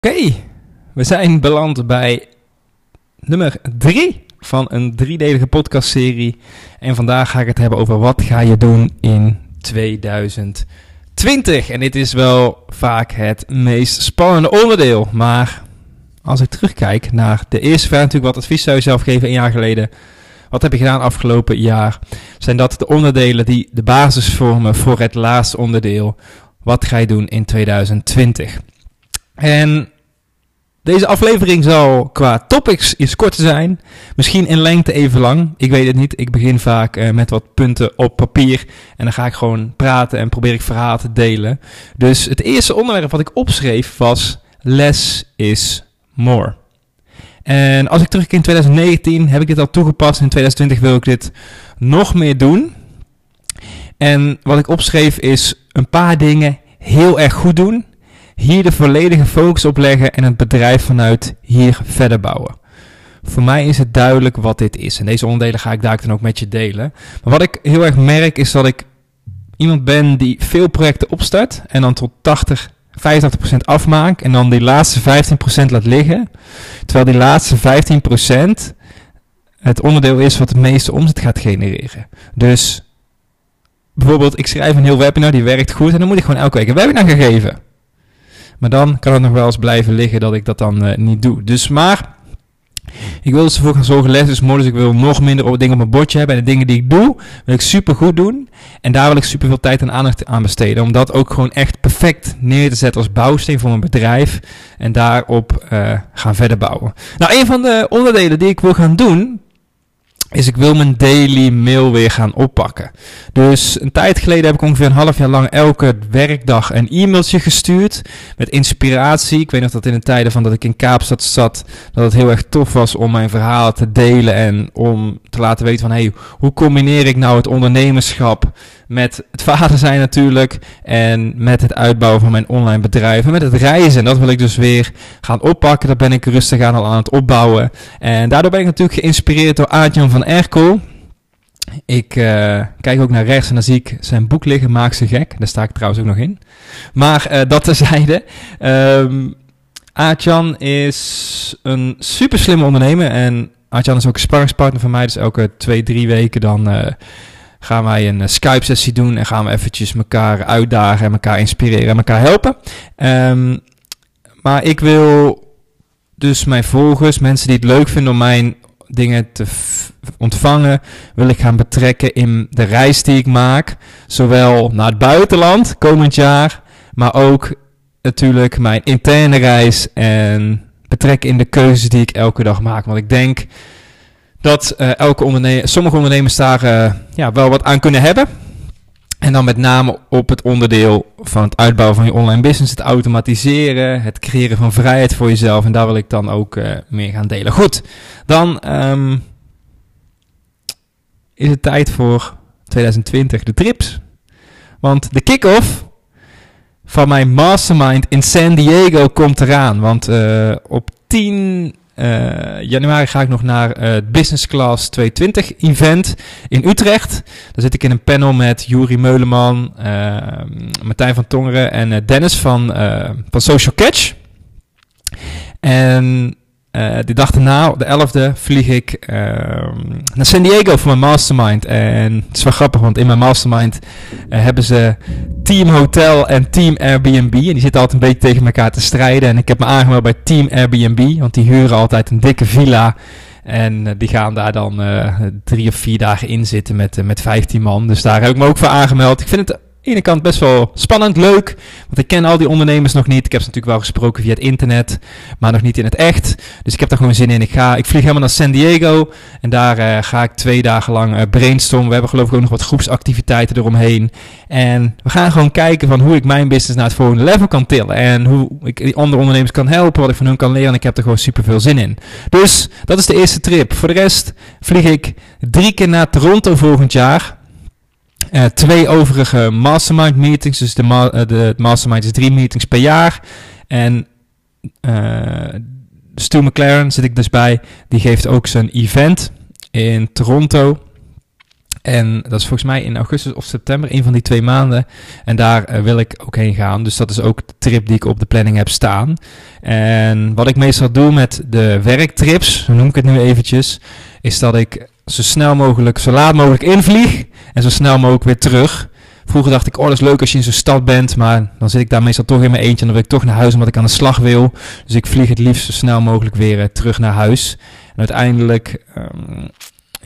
Oké, we zijn beland bij nummer 3 van een driedelige podcastserie. En vandaag ga ik het hebben over wat ga je doen in 2020. En dit is wel vaak het meest spannende onderdeel. Maar als ik terugkijk naar de eerste vraag natuurlijk, wat advies zou je zelf geven een jaar geleden? Wat heb je gedaan afgelopen jaar? Zijn dat de onderdelen die de basis vormen voor het laatste onderdeel? Wat ga je doen in 2020? En deze aflevering zal qua topics iets korter zijn. Misschien in lengte even lang. Ik weet het niet. Ik begin vaak uh, met wat punten op papier. En dan ga ik gewoon praten en probeer ik verhaal te delen. Dus het eerste onderwerp wat ik opschreef was less is more. En als ik terugkijk in 2019 heb ik dit al toegepast. In 2020 wil ik dit nog meer doen. En wat ik opschreef is een paar dingen heel erg goed doen hier de volledige focus op leggen en het bedrijf vanuit hier verder bouwen. Voor mij is het duidelijk wat dit is. En deze onderdelen ga ik daar dan ook met je delen. Maar wat ik heel erg merk is dat ik iemand ben die veel projecten opstart en dan tot 80, 85% afmaakt en dan die laatste 15% laat liggen. Terwijl die laatste 15% het onderdeel is wat het meeste omzet gaat genereren. Dus bijvoorbeeld, ik schrijf een heel webinar, die werkt goed en dan moet ik gewoon elke week een webinar gaan geven. Maar dan kan het nog wel eens blijven liggen dat ik dat dan uh, niet doe. Dus maar, ik wil dus ervoor gaan zorgen, les is modus. Ik wil nog minder dingen op mijn bordje hebben. En de dingen die ik doe, wil ik super goed doen. En daar wil ik super veel tijd en aandacht aan besteden. Om dat ook gewoon echt perfect neer te zetten als bouwsteen voor mijn bedrijf. En daarop uh, gaan verder bouwen. Nou, een van de onderdelen die ik wil gaan doen, is ik wil mijn daily mail weer gaan oppakken. Dus een tijd geleden heb ik ongeveer een half jaar lang elke werkdag een e-mailtje gestuurd met inspiratie. Ik weet nog dat in de tijden van dat ik in Kaapstad zat, dat het heel erg tof was om mijn verhaal te delen en om te laten weten van hey, hoe combineer ik nou het ondernemerschap met het vader zijn natuurlijk en met het uitbouwen van mijn online bedrijf en met het reizen. En dat wil ik dus weer gaan oppakken. Daar ben ik rustig aan al aan het opbouwen. En daardoor ben ik natuurlijk geïnspireerd door Aadjan van Erkel. Ik uh, kijk ook naar rechts en dan zie ik zijn boek liggen, Maak ze gek. Daar sta ik trouwens ook nog in. Maar uh, dat terzijde. Um, Aadjan is een super slimme ondernemer. En Aadjan is ook een sparringspartner van mij. Dus elke twee, drie weken dan uh, gaan wij een Skype-sessie doen. En gaan we eventjes elkaar uitdagen en elkaar inspireren en elkaar helpen. Um, maar ik wil dus mijn volgers, mensen die het leuk vinden om mijn dingen te ontvangen, wil ik gaan betrekken in de reis die ik maak. Zowel naar het buitenland komend jaar, maar ook natuurlijk mijn interne reis en betrekken in de keuzes die ik elke dag maak. Want ik denk dat uh, elke ondernemer, sommige ondernemers daar uh, ja, wel wat aan kunnen hebben. En dan met name op het onderdeel van het uitbouwen van je online business, het automatiseren, het creëren van vrijheid voor jezelf. En daar wil ik dan ook uh, meer gaan delen. Goed, dan um, is het tijd voor 2020, de trips. Want de kick-off van mijn mastermind in San Diego komt eraan. Want uh, op 10 uh, januari ga ik nog naar uh, het Business Class 220 event in Utrecht. Daar zit ik in een panel met Juri Meuleman, uh, Martijn van Tongeren en Dennis van, van Social Catch. En uh, de dag daarna, de 11e, vlieg ik uh, naar San Diego voor mijn mastermind. En het is wel grappig, want in mijn mastermind uh, hebben ze Team Hotel en Team Airbnb. En die zitten altijd een beetje tegen elkaar te strijden. En ik heb me aangemeld bij Team Airbnb, want die huren altijd een dikke villa. En die gaan daar dan drie of vier dagen in zitten met, met 15 man. Dus daar heb ik me ook voor aangemeld. Ik vind het ene kant best wel spannend, leuk. Want ik ken al die ondernemers nog niet. Ik heb ze natuurlijk wel gesproken via het internet, maar nog niet in het echt. Dus ik heb daar gewoon zin in. Ik, ga, ik vlieg helemaal naar San Diego. En daar uh, ga ik twee dagen lang uh, brainstormen. We hebben geloof ik ook nog wat groepsactiviteiten eromheen. En we gaan gewoon kijken van hoe ik mijn business naar het volgende level kan tillen. En hoe ik die andere ondernemers kan helpen, wat ik van hun kan leren. En ik heb er gewoon super veel zin in. Dus dat is de eerste trip. Voor de rest vlieg ik drie keer naar Toronto volgend jaar. Uh, twee overige mastermind meetings. Dus de, ma de mastermind is drie meetings per jaar. En uh, Stu McLaren zit ik dus bij. Die geeft ook zijn event in Toronto. En dat is volgens mij in augustus of september, een van die twee maanden. En daar wil ik ook heen gaan. Dus dat is ook de trip die ik op de planning heb staan. En wat ik meestal doe met de werktrips, noem ik het nu eventjes, is dat ik zo snel mogelijk, zo laat mogelijk invlieg en zo snel mogelijk weer terug. Vroeger dacht ik, oh dat is leuk als je in zo'n stad bent, maar dan zit ik daar meestal toch in mijn eentje en dan wil ik toch naar huis omdat ik aan de slag wil. Dus ik vlieg het liefst zo snel mogelijk weer uh, terug naar huis. En uiteindelijk um,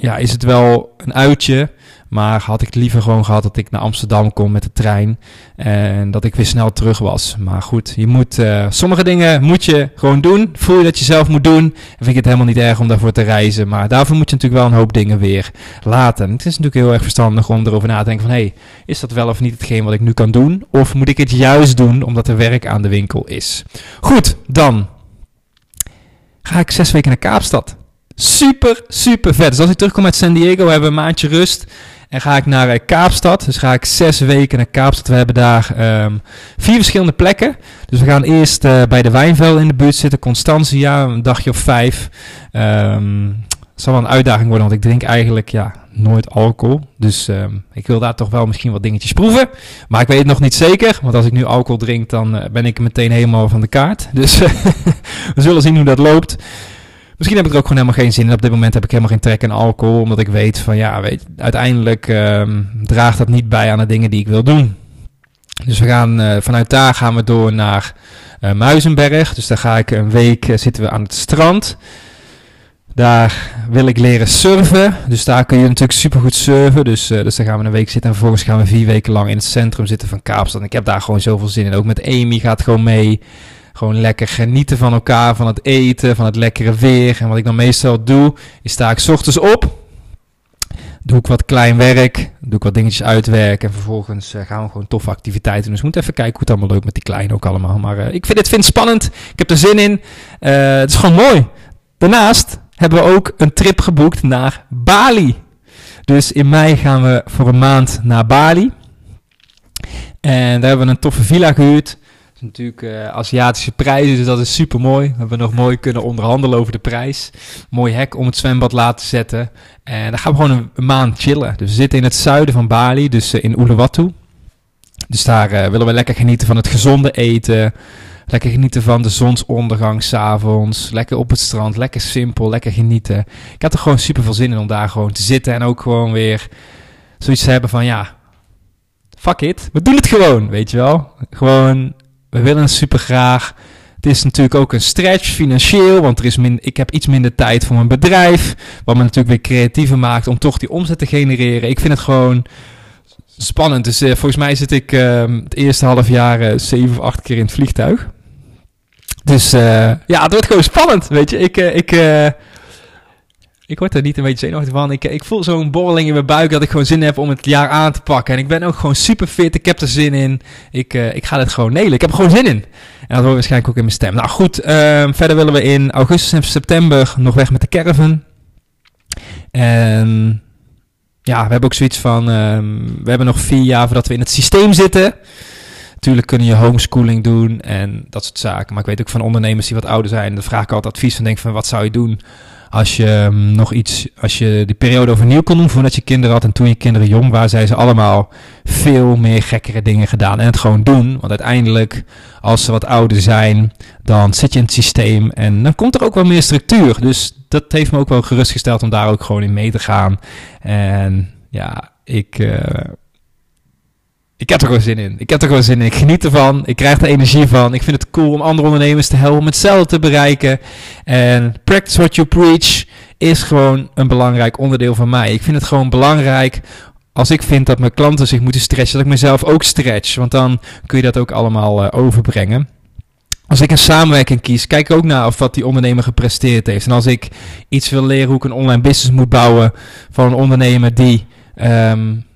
ja, is het wel een uitje. Maar had ik liever gewoon gehad dat ik naar Amsterdam kom met de trein. En dat ik weer snel terug was. Maar goed, je moet, uh, sommige dingen moet je gewoon doen. Voel je dat je zelf moet doen. En vind ik het helemaal niet erg om daarvoor te reizen. Maar daarvoor moet je natuurlijk wel een hoop dingen weer laten. En het is natuurlijk heel erg verstandig om erover na te denken van... Hé, hey, is dat wel of niet hetgeen wat ik nu kan doen? Of moet ik het juist doen omdat er werk aan de winkel is? Goed, dan ga ik zes weken naar Kaapstad. Super, super vet. Dus als ik terugkom uit San Diego, hebben we een maandje rust. En ga ik naar uh, Kaapstad. Dus ga ik zes weken naar Kaapstad. We hebben daar um, vier verschillende plekken. Dus we gaan eerst uh, bij de Wijnvel in de buurt zitten. Constantia, een dagje of vijf. Het zal wel een uitdaging worden, want ik drink eigenlijk ja, nooit alcohol. Dus um, ik wil daar toch wel misschien wat dingetjes proeven. Maar ik weet het nog niet zeker. Want als ik nu alcohol drink, dan uh, ben ik meteen helemaal van de kaart. Dus we zullen zien hoe dat loopt. Misschien heb ik er ook gewoon helemaal geen zin in. Op dit moment heb ik helemaal geen trek in alcohol. Omdat ik weet van ja, weet, uiteindelijk um, draagt dat niet bij aan de dingen die ik wil doen. Dus we gaan uh, vanuit daar gaan we door naar uh, Muizenberg. Dus daar ga ik een week uh, zitten we aan het strand. Daar wil ik leren surfen. Dus daar kun je natuurlijk supergoed surfen. Dus, dus daar gaan we een week zitten. En vervolgens gaan we vier weken lang in het centrum zitten van Kaapstad. Ik heb daar gewoon zoveel zin in. Ook met Amy gaat gewoon mee. Gewoon lekker genieten van elkaar, van het eten, van het lekkere weer. En wat ik dan meestal doe, is sta ik ochtends op. Doe ik wat klein werk, doe ik wat dingetjes uitwerken. En vervolgens uh, gaan we gewoon toffe activiteiten. Dus we moeten even kijken hoe het allemaal loopt met die kleine ook allemaal. Maar uh, ik vind het vind spannend. Ik heb er zin in. Uh, het is gewoon mooi. Daarnaast hebben we ook een trip geboekt naar Bali. Dus in mei gaan we voor een maand naar Bali. En daar hebben we een toffe villa gehuurd natuurlijk uh, Aziatische prijzen, dus dat is super mooi. We hebben nog mooi kunnen onderhandelen over de prijs. Mooi hek om het zwembad laten zetten. En dan gaan we gewoon een, maand chillen. Dus we zitten in het zuiden van Bali, dus uh, in Uluwatu. Dus daar uh, willen we lekker genieten van het gezonde eten. Lekker genieten van de zonsondergang s'avonds. Lekker op het strand, lekker simpel, lekker genieten. Ik had er gewoon super veel zin in om daar gewoon te zitten en ook gewoon weer zoiets te hebben van ja, fuck it, we doen het gewoon, weet je wel. Gewoon we willen het super graag. Het is natuurlijk ook een stretch financieel, want er is min, ik heb iets minder tijd voor mijn bedrijf. Wat me natuurlijk weer creatiever maakt om toch die omzet te genereren. Ik vind het gewoon spannend. Dus uh, volgens mij zit ik uh, het eerste half jaar uh, zeven of acht keer in het vliegtuig. Dus uh, ja, het wordt gewoon spannend, weet je. Ik, ik, ik word er niet een beetje zenuwachtig van. Ik, ik voel zo'n borreling in mijn buik dat ik gewoon zin heb om het jaar aan te pakken. En ik ben ook gewoon super fit. Ik heb er zin in. Ik, uh, ik ga het gewoon nelen. Ik heb er gewoon zin in. En dat hoor je waarschijnlijk ook in mijn stem. Nou goed, uh, verder willen we in augustus en september nog weg met de caravan. En ja, we hebben ook zoiets van... Uh, we hebben nog vier jaar voordat we in het systeem zitten. Natuurlijk kun je homeschooling doen en dat soort zaken. Maar ik weet ook van ondernemers die wat ouder zijn. Dan vraag ik altijd advies van denk van wat zou je doen als je um, nog iets, als je die periode overnieuw kon doen voordat je kinderen had en toen je kinderen jong waren, zijn ze allemaal veel meer gekkere dingen gedaan. En het gewoon doen, want uiteindelijk, als ze wat ouder zijn, dan zit je in het systeem en dan komt er ook wel meer structuur. Dus dat heeft me ook wel gerustgesteld om daar ook gewoon in mee te gaan. En ja, ik. Uh, ik heb er gewoon zin in. Ik heb er gewoon zin in. Ik geniet ervan. Ik krijg er energie van. Ik vind het cool om andere ondernemers te helpen om hetzelfde te bereiken. En practice what you preach is gewoon een belangrijk onderdeel van mij. Ik vind het gewoon belangrijk als ik vind dat mijn klanten zich moeten stretchen, dat ik mezelf ook stretch. Want dan kun je dat ook allemaal uh, overbrengen. Als ik een samenwerking kies, kijk ook naar of wat die ondernemer gepresteerd heeft. En als ik iets wil leren hoe ik een online business moet bouwen van een ondernemer die um,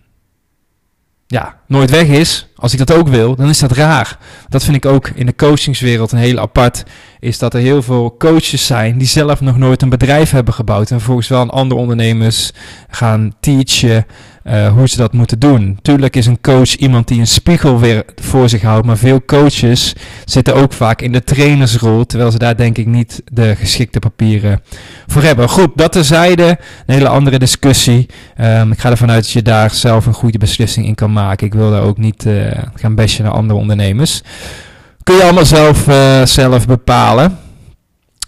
ja, nooit weg is, als ik dat ook wil, dan is dat raar. Dat vind ik ook in de coachingswereld een heel apart. Is dat er heel veel coaches zijn die zelf nog nooit een bedrijf hebben gebouwd. En volgens wel andere ondernemers gaan teachen uh, hoe ze dat moeten doen. Tuurlijk is een coach iemand die een spiegel weer voor zich houdt. Maar veel coaches zitten ook vaak in de trainersrol. Terwijl ze daar denk ik niet de geschikte papieren voor hebben. Goed, dat terzijde. Een hele andere discussie. Um, ik ga ervan uit dat je daar zelf een goede beslissing in kan maken. Ik wil daar ook niet uh, gaan bashen naar andere ondernemers. Kun je allemaal zelf, uh, zelf bepalen.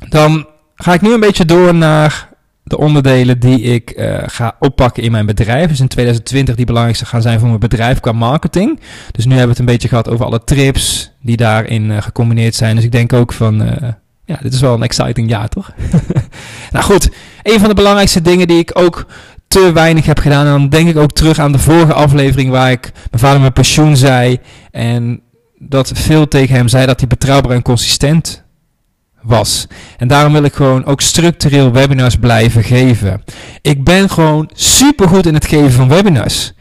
Dan ga ik nu een beetje door naar de onderdelen die ik uh, ga oppakken in mijn bedrijf. Dus in 2020 die belangrijkste gaan zijn voor mijn bedrijf qua marketing. Dus nu hebben we het een beetje gehad over alle trips die daarin uh, gecombineerd zijn. Dus ik denk ook van, ja, dit is wel een exciting jaar, toch? nou goed, een van de belangrijkste dingen die ik ook te weinig heb gedaan. En dan denk ik ook terug aan de vorige aflevering waar ik mijn vader mijn pensioen zei. En dat veel tegen hem zei dat hij betrouwbaar en consistent was. En daarom wil ik gewoon ook structureel webinars blijven geven. Ik ben gewoon super goed in het geven van webinars.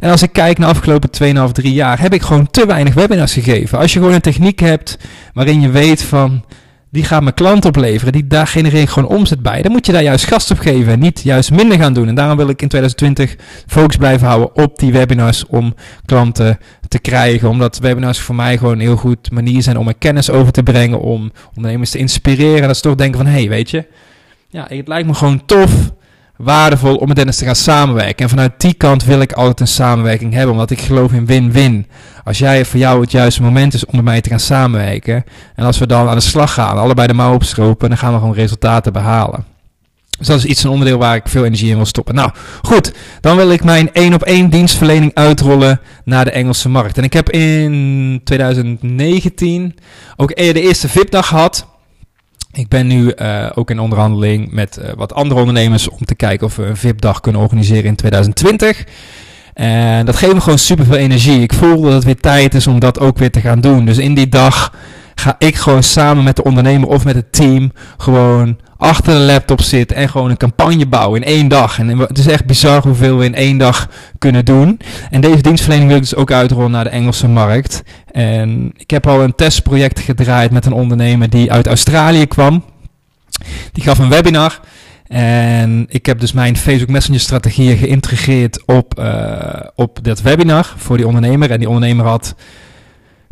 En als ik kijk naar de afgelopen 2,5, 3 jaar, heb ik gewoon te weinig webinars gegeven. Als je gewoon een techniek hebt waarin je weet van die gaat mijn klant opleveren, die, daar genereer gewoon omzet bij. Dan moet je daar juist gast op geven en niet juist minder gaan doen. En daarom wil ik in 2020 focus blijven houden op die webinars om klanten te krijgen. Omdat webinars voor mij gewoon een heel goed manier zijn om mijn kennis over te brengen, om ondernemers te inspireren. En dat ze toch denken van, hé, hey, weet je, ja, het lijkt me gewoon tof waardevol om met Dennis te gaan samenwerken. En vanuit die kant wil ik altijd een samenwerking hebben, omdat ik geloof in win-win. Als jij voor jou het juiste moment is om met mij te gaan samenwerken, en als we dan aan de slag gaan, allebei de mouw opstropen, dan gaan we gewoon resultaten behalen. Dus dat is iets, een onderdeel waar ik veel energie in wil stoppen. Nou, goed. Dan wil ik mijn één op één dienstverlening uitrollen naar de Engelse markt. En ik heb in 2019 ook de eerste VIP-dag gehad. Ik ben nu uh, ook in onderhandeling met uh, wat andere ondernemers om te kijken of we een VIP-dag kunnen organiseren in 2020. En dat geeft me gewoon super veel energie. Ik voel dat het weer tijd is om dat ook weer te gaan doen. Dus in die dag ga ik gewoon samen met de ondernemer of met het team gewoon achter de laptop zitten en gewoon een campagne bouwen in één dag. En het is echt bizar hoeveel we in één dag kunnen doen. En deze dienstverlening wil ik dus ook uitrollen naar de Engelse markt. En ik heb al een testproject gedraaid met een ondernemer die uit Australië kwam. Die gaf een webinar. En ik heb dus mijn Facebook Messenger strategieën geïntegreerd op, uh, op dat webinar voor die ondernemer. En die ondernemer had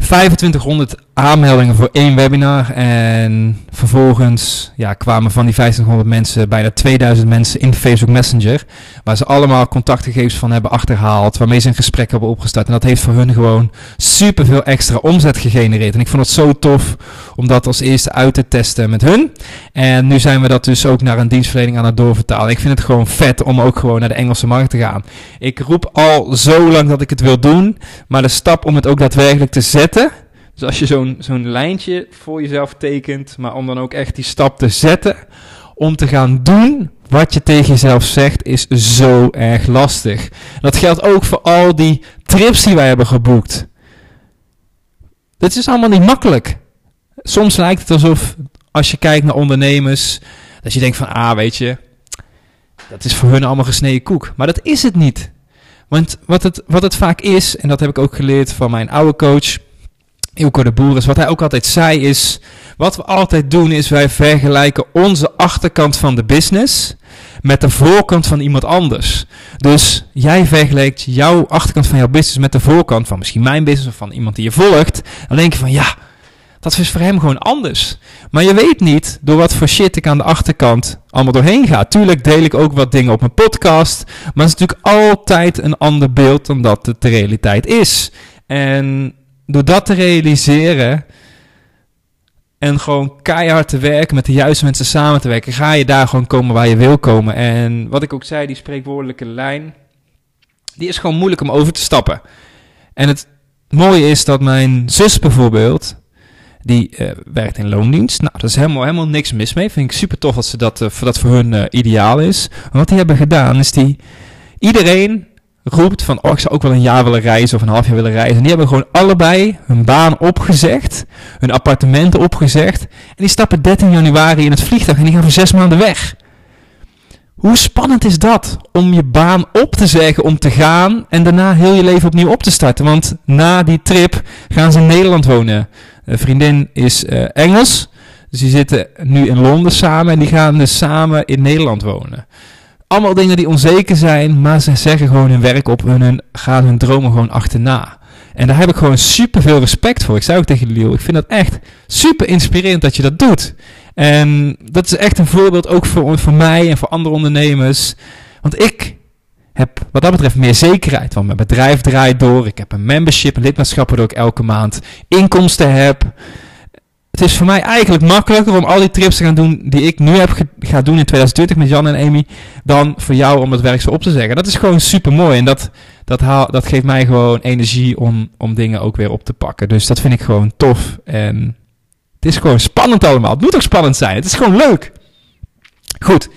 2500 aanmeldingen voor één webinar. En vervolgens ja, kwamen van die 2500 mensen bijna 2000 mensen in Facebook Messenger. Waar ze allemaal contactgegevens van hebben achterhaald. Waarmee ze een gesprek hebben opgestart. En dat heeft voor hun gewoon super veel extra omzet gegenereerd. En ik vond het zo tof om dat als eerste uit te testen met hun. En nu zijn we dat dus ook naar een dienstverlening aan het doorvertalen. Ik vind het gewoon vet om ook gewoon naar de Engelse markt te gaan. Ik roep al zo lang dat ik het wil doen. Maar de stap om het ook daadwerkelijk te zetten dus als je zo'n lijntje voor jezelf tekent, maar om dan ook echt die stap te zetten, om te gaan doen wat je tegen jezelf zegt, is zo erg lastig. Dat geldt ook voor al die trips die wij hebben geboekt. Dit is allemaal niet makkelijk. Soms lijkt het alsof, als je kijkt naar ondernemers, dat je denkt van, ah, weet je, dat is voor hun allemaal gesneden koek. Maar dat is het niet. Want wat het, wat het vaak is, en dat heb ik ook geleerd van mijn oude coach, Ilko de Boer is. Wat hij ook altijd zei is, wat we altijd doen is wij vergelijken onze achterkant van de business met de voorkant van iemand anders. Dus jij vergelijkt jouw achterkant van jouw business met de voorkant van misschien mijn business of van iemand die je volgt. Dan denk je van ja, dat is voor hem gewoon anders. Maar je weet niet door wat voor shit ik aan de achterkant allemaal doorheen ga. Tuurlijk deel ik ook wat dingen op mijn podcast. Maar het is natuurlijk altijd een ander beeld dan dat het de realiteit is. En door dat te realiseren en gewoon keihard te werken, met de juiste mensen samen te werken, ga je daar gewoon komen waar je wil komen. En wat ik ook zei, die spreekwoordelijke lijn, die is gewoon moeilijk om over te stappen. En het mooie is dat mijn zus bijvoorbeeld, die uh, werkt in loondienst. Nou, dat is helemaal, helemaal niks mis mee. Vind ik super tof dat, ze dat, uh, dat voor hun uh, ideaal is. Wat die hebben gedaan is die iedereen roept van, oh, ik zou ook wel een jaar willen reizen of een half jaar willen reizen. En die hebben gewoon allebei hun baan opgezegd, hun appartementen opgezegd. En die stappen 13 januari in het vliegtuig en die gaan voor zes maanden weg. Hoe spannend is dat om je baan op te zeggen, om te gaan en daarna heel je leven opnieuw op te starten? Want na die trip gaan ze in Nederland wonen. Vriendin is uh, Engels, dus die zitten nu in Londen samen en die gaan dus samen in Nederland wonen. Allemaal dingen die onzeker zijn, maar ze zeggen gewoon hun werk op en hun, gaan hun dromen gewoon achterna. En daar heb ik gewoon super veel respect voor. Ik zei ook tegen Liel, ik vind dat echt super inspirerend dat je dat doet. En dat is echt een voorbeeld ook voor, voor mij en voor andere ondernemers. Want ik heb wat dat betreft meer zekerheid. Want mijn bedrijf draait door. Ik heb een membership, een lidmaatschap waardoor ik elke maand inkomsten heb. Het is voor mij eigenlijk makkelijker om al die trips te gaan doen die ik nu heb ga doen in 2020 met Jan en Amy, dan voor jou om het werk zo op te zeggen. Dat is gewoon super mooi en dat, dat, haal, dat geeft mij gewoon energie om, om dingen ook weer op te pakken. Dus dat vind ik gewoon tof en het is gewoon spannend allemaal. Het moet ook spannend zijn. Het is gewoon leuk. Goed.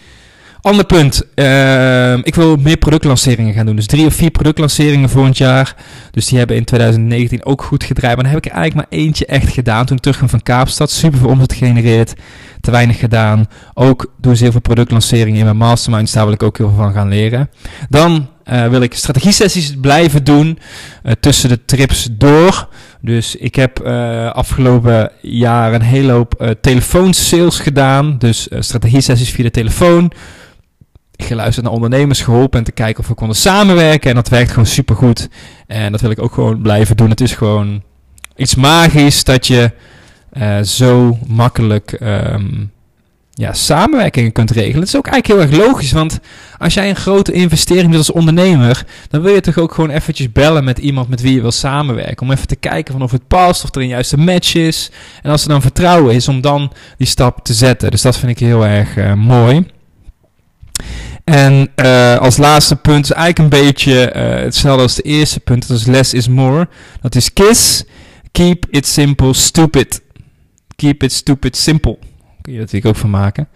Ander punt. Uh, ik wil meer productlanceringen gaan doen. Dus drie of vier productlanceringen volgend jaar. Dus die hebben in 2019 ook goed gedraaid. Maar dan heb ik eigenlijk maar eentje echt gedaan. Toen ik van Kaapstad. Super veel omzet gegenereerd. Te weinig gedaan. Ook doen ze heel veel productlanceringen in mijn mastermind. Daar wil ik ook heel veel van gaan leren. Dan uh, wil ik strategie-sessies blijven doen. Uh, tussen de trips door. Dus ik heb uh, afgelopen jaar een hele hoop telefoonsales gedaan. Dus strategie-sessies via de telefoon. Geluisterd naar ondernemers, geholpen en te kijken of we konden samenwerken. En dat werkt gewoon super goed. En dat wil ik ook gewoon blijven doen. Het is gewoon iets magisch dat je zo makkelijk um, ja, samenwerkingen kunt regelen. Dat is ook eigenlijk heel erg logisch, want als jij een grote investering doet als ondernemer, dan wil je toch ook gewoon eventjes bellen met iemand met wie je wil samenwerken. Om even te kijken van of het past, of er een juiste match is. En als er dan vertrouwen is, om dan die stap te zetten. Dus dat vind ik heel erg uh, mooi. En uh, als laatste punt is eigenlijk een beetje uh, hetzelfde als de eerste punt. Dat is less is more. Dat is KISS. Keep it simple, stupid. Keep it stupid, simple kun je natuurlijk ook van maken.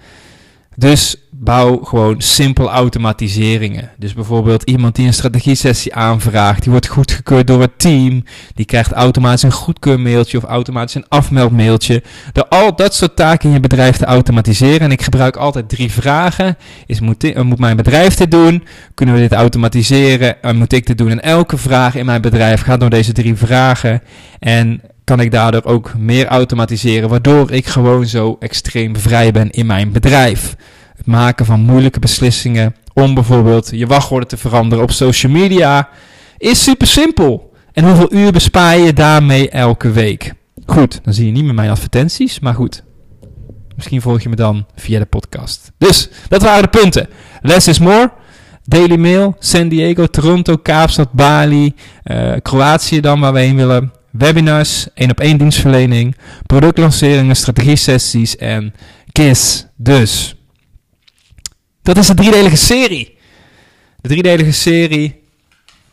Dus bouw gewoon simpel automatiseringen. Dus bijvoorbeeld iemand die een strategie-sessie aanvraagt, die wordt goedgekeurd door het team, die krijgt automatisch een goedkeurmailtje of automatisch een afmeldmailtje. Door al dat soort taken in je bedrijf te automatiseren. En ik gebruik altijd drie vragen. Is, moet, moet mijn bedrijf dit doen? Kunnen we dit automatiseren? En moet ik dit doen? En elke vraag in mijn bedrijf gaat door deze drie vragen. En kan ik daardoor ook meer automatiseren, waardoor ik gewoon zo extreem vrij ben in mijn bedrijf. Het maken van moeilijke beslissingen om bijvoorbeeld je wachtwoorden te veranderen op social media is super simpel. En hoeveel uur bespaar je daarmee elke week? Goed, dan zie je niet meer mijn advertenties, maar goed. Misschien volg je me dan via de podcast. Dus, dat waren de punten. Less is more. Daily Mail, San Diego, Toronto, Kaapstad, Bali, uh, Kroatië dan waar we heen willen webinars, één op één dienstverlening, productlanceringen, strategie-sessies en KISS. Dus, dat is de driedelige serie. De driedelige serie.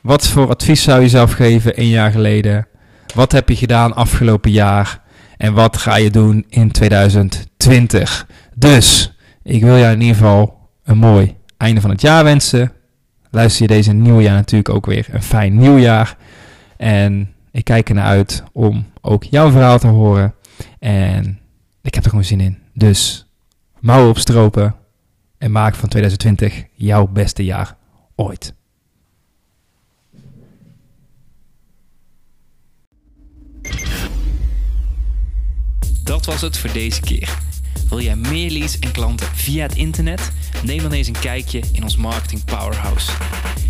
Wat voor advies zou je zelf geven een jaar geleden? Wat heb je gedaan afgelopen jaar? En wat ga je doen in 2020? Dus, ik wil jou in ieder geval een mooi einde van het jaar wensen. Luister je deze nieuwjaar natuurlijk ook weer een fijn nieuwjaar. En ik kijk ernaar uit om ook jouw verhaal te horen. En ik heb er gewoon zin in. Dus mouwen opstropen en maak van 2020 jouw beste jaar ooit. Dat was het voor deze keer. Wil jij meer leads en klanten via het internet? Neem dan eens een kijkje in ons Marketing Powerhouse.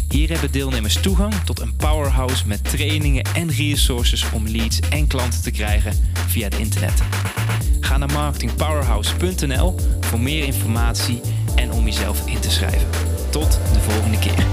Hier hebben deelnemers toegang tot een powerhouse met trainingen en resources om leads en klanten te krijgen via het internet. Ga naar marketingpowerhouse.nl voor meer informatie om jezelf in te schrijven. Tot de volgende keer.